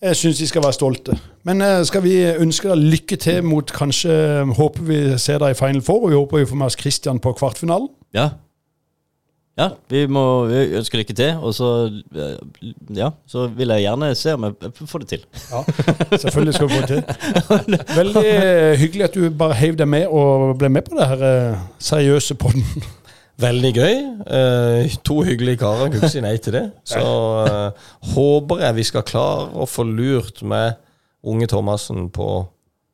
Speaker 2: Jeg syns de skal være stolte. Men eh, skal vi ønske deg lykke til mot kanskje Håper vi ser deg i Final Four, og vi håper vi får med oss Christian på kvartfinalen.
Speaker 1: Ja. Ja, vi må vi ønske lykke til, og så eh, Ja, så vil jeg gjerne se om jeg får det til.
Speaker 2: Ja, selvfølgelig skal vi få det til. Veldig eh, hyggelig at du bare heiv deg med og ble med på det her eh, seriøse podden.
Speaker 3: Veldig gøy. Eh, to hyggelige karer kan ikke si nei til det. Så eh, håper jeg vi skal klare å få lurt med unge Thomassen på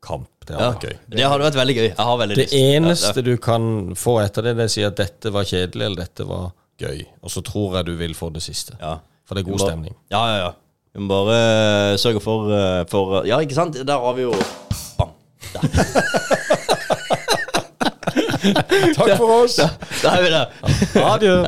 Speaker 3: kamp. Det
Speaker 1: Ja,
Speaker 3: hadde vært gøy.
Speaker 1: det hadde vært veldig gøy. Jeg har veldig
Speaker 3: Det
Speaker 1: lyst.
Speaker 3: eneste du kan få etter det, det er å si at dette var kjedelig, eller dette var gøy. Og så tror jeg du vil få det siste.
Speaker 1: Ja.
Speaker 3: For det er god
Speaker 1: Bare-
Speaker 3: stemning.
Speaker 1: Ja, ja, ja. Vi må bare uh, sørge for, uh, for Ja, ikke sant? Der har vi jo Bam.
Speaker 2: Takk for oss.
Speaker 1: Da er vi der.
Speaker 3: Adjø.